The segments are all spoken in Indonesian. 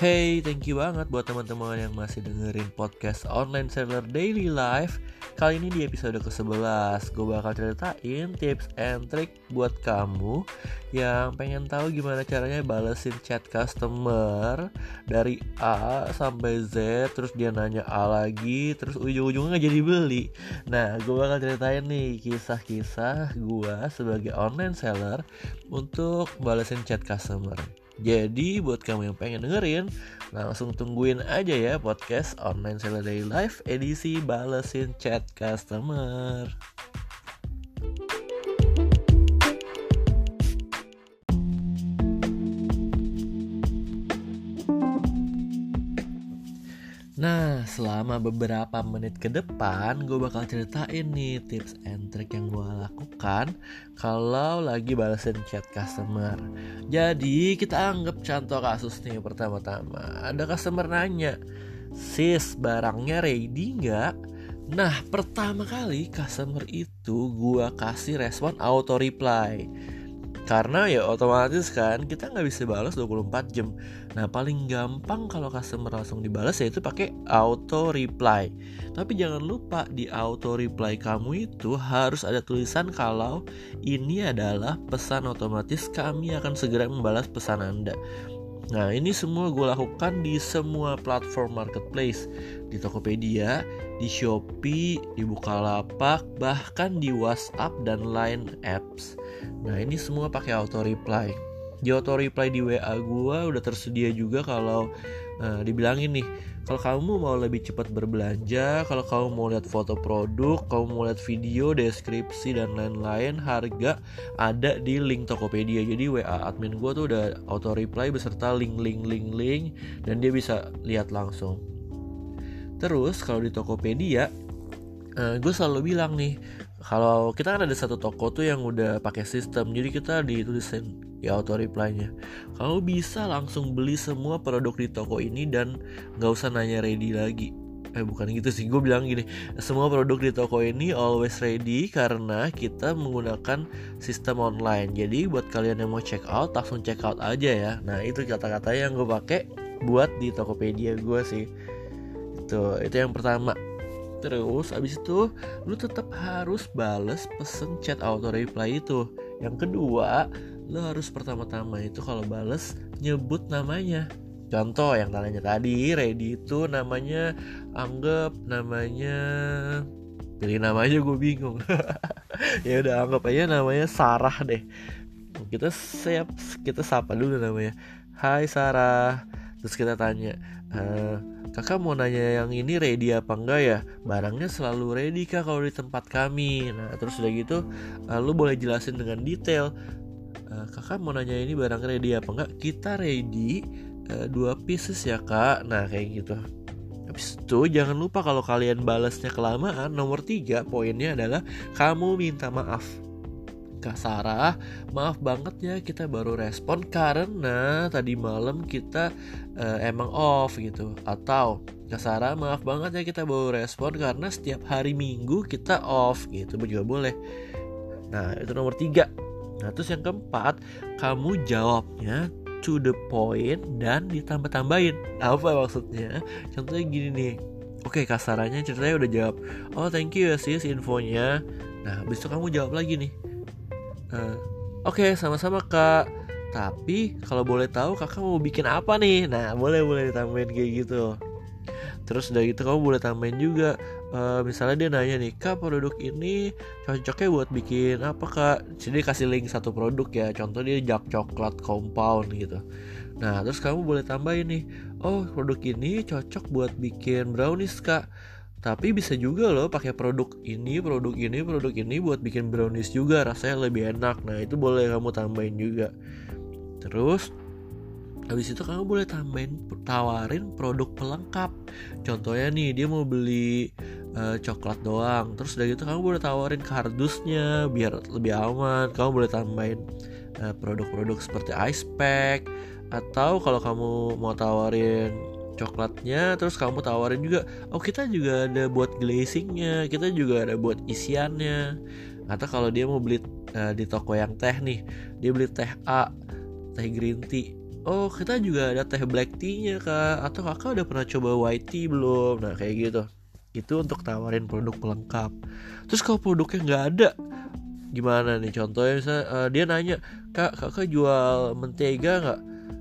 Hey, thank you banget buat teman-teman yang masih dengerin podcast Online Seller Daily Life. Kali ini di episode ke-11 Gue bakal ceritain tips and trick buat kamu Yang pengen tahu gimana caranya balesin chat customer Dari A sampai Z Terus dia nanya A lagi Terus ujung-ujungnya jadi beli. Nah, gue bakal ceritain nih kisah-kisah gue sebagai online seller Untuk balesin chat customer jadi buat kamu yang pengen dengerin, langsung tungguin aja ya podcast Online Seller Daily Life edisi balesin chat customer. Nah, selama beberapa menit ke depan, gue bakal ceritain nih tips and trick yang gue lakukan kalau lagi balesin chat customer. Jadi, kita anggap contoh kasus nih pertama-tama. Ada customer nanya, sis barangnya ready nggak? Nah, pertama kali customer itu gue kasih respon auto reply karena ya otomatis kan kita nggak bisa balas 24 jam. Nah paling gampang kalau customer langsung dibalas yaitu pakai auto reply. Tapi jangan lupa di auto reply kamu itu harus ada tulisan kalau ini adalah pesan otomatis kami akan segera membalas pesan anda Nah ini semua gue lakukan di semua platform marketplace. Di Tokopedia, di Shopee, di Bukalapak, bahkan di WhatsApp dan Line apps. Nah ini semua pakai auto reply Di auto reply di WA gue udah tersedia juga kalau uh, dibilangin nih kalau kamu mau lebih cepat berbelanja, kalau kamu mau lihat foto produk, kamu mau lihat video, deskripsi dan lain-lain, harga ada di link Tokopedia. Jadi WA admin gue tuh udah auto reply beserta link link link link dan dia bisa lihat langsung. Terus kalau di Tokopedia, uh, gue selalu bilang nih, kalau kita kan ada satu toko tuh yang udah pakai sistem, jadi kita ditulisin ya auto reply-nya. Kamu bisa langsung beli semua produk di toko ini dan nggak usah nanya ready lagi. Eh bukan gitu sih, gue bilang gini Semua produk di toko ini always ready Karena kita menggunakan sistem online. Jadi buat kalian yang mau check out Langsung check out aja ya. Nah itu kata-kata yang gue pakai Buat di Tokopedia gue sih. Itu, itu yang pertama. Terus abis itu lu tetap harus bales pesen chat auto reply itu. Yang kedua lo harus pertama-tama itu kalau bales nyebut namanya. Contoh yang tanya tadi ready itu namanya anggap namanya pilih namanya gue bingung. Ya udah anggap aja namanya Sarah deh. Kita siap kita sapa dulu namanya. Hai Sarah. Terus kita tanya e, kakak mau nanya yang ini ready apa enggak ya? Barangnya selalu ready kak kalau di tempat kami. Nah terus udah gitu lu boleh jelasin dengan detail uh, kakak mau nanya ini barang ready apa enggak? Kita ready uh, dua pieces ya kak. Nah kayak gitu. Habis itu jangan lupa kalau kalian balasnya kelamaan Nomor tiga poinnya adalah Kamu minta maaf. Kak Sarah Maaf banget ya kita baru respon Karena tadi malam kita uh, emang off gitu. Atau Kak Sarah maaf banget ya kita baru respon Karena setiap hari minggu kita off gitu. Juga boleh. Nah itu nomor tiga Nah terus yang keempat Kamu jawabnya to the point dan ditambah-tambahin. Apa maksudnya? Contohnya gini nih. Oke kasarannya ceritanya udah jawab Oh thank you ya sis infonya. Nah itu kamu jawab lagi nih. Uh, Oke sama-sama kak. Tapi kalau boleh tahu kakak mau bikin apa nih? Nah boleh boleh ditambahin kayak gitu. Terus udah gitu kamu boleh tambahin juga uh, misalnya dia nanya nih kak produk ini cocoknya buat bikin apa kak jadi kasih link satu produk ya contoh dia jak coklat compound gitu nah terus kamu boleh tambahin nih oh produk ini cocok buat bikin brownies kak tapi bisa juga loh pakai produk ini, produk ini, produk ini buat bikin brownies juga rasanya lebih enak. Nah, itu boleh kamu tambahin juga. Terus Habis itu kamu boleh tambahin tawarin produk pelengkap. Contohnya nih dia mau beli uh, coklat doang. Terus udah gitu kamu boleh tawarin kardusnya biar lebih aman. Kamu boleh tambahin produk produk-produk seperti ice pack. Atau kalau kamu mau tawarin coklatnya terus kamu tawarin juga oh kita juga ada buat glazingnya kita juga ada buat isiannya. Atau kalau dia mau beli uh, di toko yang teh nih dia beli teh A teh green tea. Oh kita juga ada teh black tea nya kak. Atau kakak udah pernah coba white tea belum? Nah kayak gitu itu untuk tawarin produk pelengkap. Terus kalau produknya nggak ada gimana nih? Contohnya misalnya uh, dia nanya kak kakak jual mentega nggak?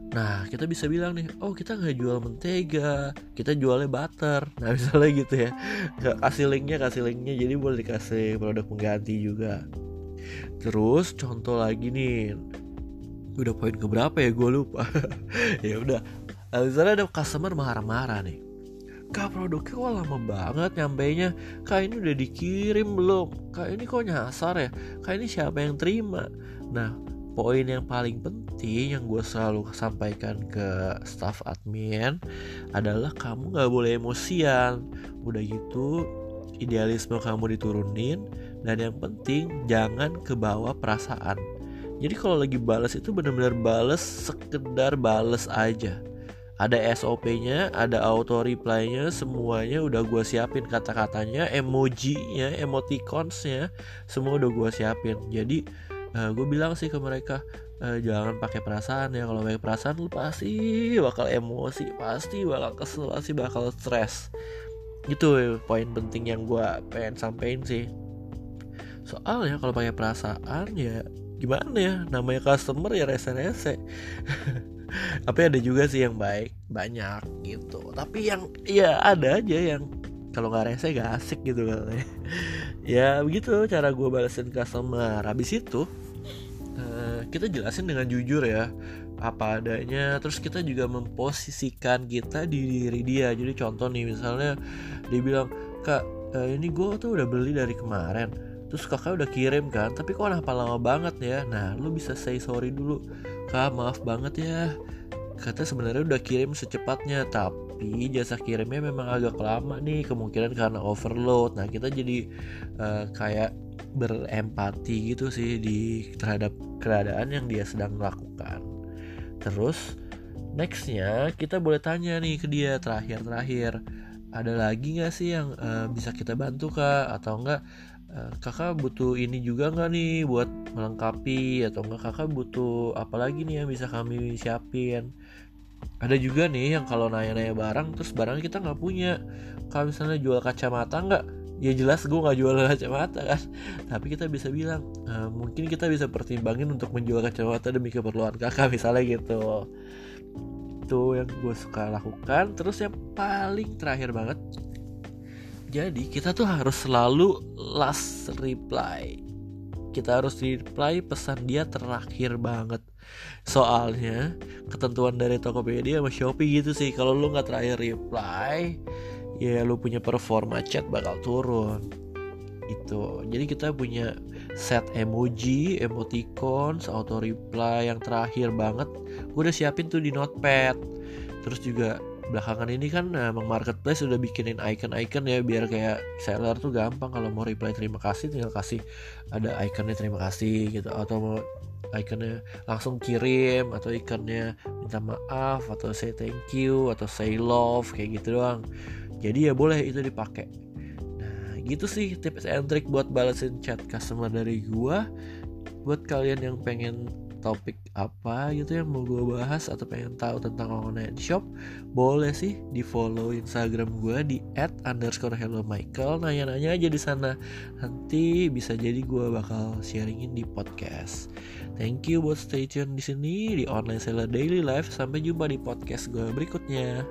Nah kita bisa bilang nih Oh kita nggak jual mentega Kita jualnya butter. Nah misalnya gitu ya. Kasih linknya kasih linknya. Jadi boleh dikasih produk pengganti juga. Terus contoh lagi nih. Udah poin keberapa ya? Gue lupa. Ya udah. Nah, Misalnya ada customer marah-marah nih Kak produknya kok lama banget nyampainya? Kak ini udah dikirim belum? Kak ini kok nyasar ya? Kak ini siapa yang terima? Nah poin yang paling penting yang gue selalu sampaikan ke staff admin adalah kamu gak boleh emosian. Udah gitu idealisme kamu diturunin dan yang penting jangan kebawa perasaan. Jadi kalau lagi bales itu benar-benar bales sekedar bales aja ada SOP-nya, ada auto reply-nya, semuanya udah gue siapin kata-katanya, emoji-nya, emoticons-nya, semua udah gue siapin. Jadi uh, eh, gue bilang sih ke mereka uh, jangan pakai perasaan ya kalau pakai perasaan lu pasti bakal emosi pasti bakal kesel pasti bakal stres. Itu poin penting yang gue pengen sampein sih. Soalnya kalau pakai perasaan ya gimana ya namanya customer ya rese-rese tapi ada juga sih yang baik banyak gitu. Tapi yang ya ada aja yang kalau nggak rese gak asik gitu kan ya begitu cara gue balesin customer. Habis itu uh, kita jelasin dengan jujur ya apa adanya. Terus kita juga memposisikan kita di diri dia. Jadi contoh nih misalnya dia bilang kak uh, ini gue tuh udah beli dari kemarin terus kakak udah kirim kan tapi kok kenapa lama banget ya? Nah lu bisa say sorry dulu. Kak maaf banget ya. Kata sebenarnya udah kirim secepatnya tapi jasa kirimnya memang agak lama nih kemungkinan karena overload. Nah kita jadi uh, kayak berempati gitu sih di terhadap keadaan yang dia sedang lakukan. Terus nextnya kita boleh tanya nih ke dia terakhir terakhir ada lagi nggak sih yang uh, bisa kita bantu kak? Atau enggak kakak butuh ini juga nggak nih buat melengkapi atau enggak kakak butuh apa lagi nih yang bisa kami siapin? Ada juga nih yang kalau nanya-nanya barang terus barangnya kita nggak punya. Kalau misalnya jual kacamata nggak? Ya jelas gue nggak jual kacamata kan. Tapi kita bisa bilang e, mungkin kita bisa pertimbangin untuk menjual kacamata demi keperluan kakak misalnya gitu. Itu yang gue suka lakukan. Terus yang paling terakhir banget jadi kita tuh harus selalu last reply. Kita harus reply pesan dia terakhir banget. Soalnya ketentuan dari Tokopedia sama Shopee gitu sih. Kalau lu nggak terakhir reply ya lu punya performa chat bakal turun. Itu. Jadi kita punya set emoji emoticons auto reply yang terakhir banget. Gue udah siapin tuh di notepad. Terus juga belakangan ini kan emang marketplace udah bikinin icon-icon ya biar kayak seller tuh gampang kalau mau reply terima kasih tinggal kasih ada iconnya terima kasih gitu atau mau ikonnya langsung kirim atau ikonnya minta maaf atau say thank you atau say love kayak gitu doang. Jadi ya boleh itu dipakai. Nah gitu sih tips and trick buat balesin chat customer dari gua. Buat kalian yang pengen topik apa gitu yang mau gue bahas atau pengen tahu tentang online shop boleh sih di follow instagram gue di at underscore hello michael. Nanya-nanya aja di sana. Nanti bisa jadi gue bakal sharingin di podcast. Thank you buat stay tune di sini di online seller daily life. Sampai jumpa di podcast gue berikutnya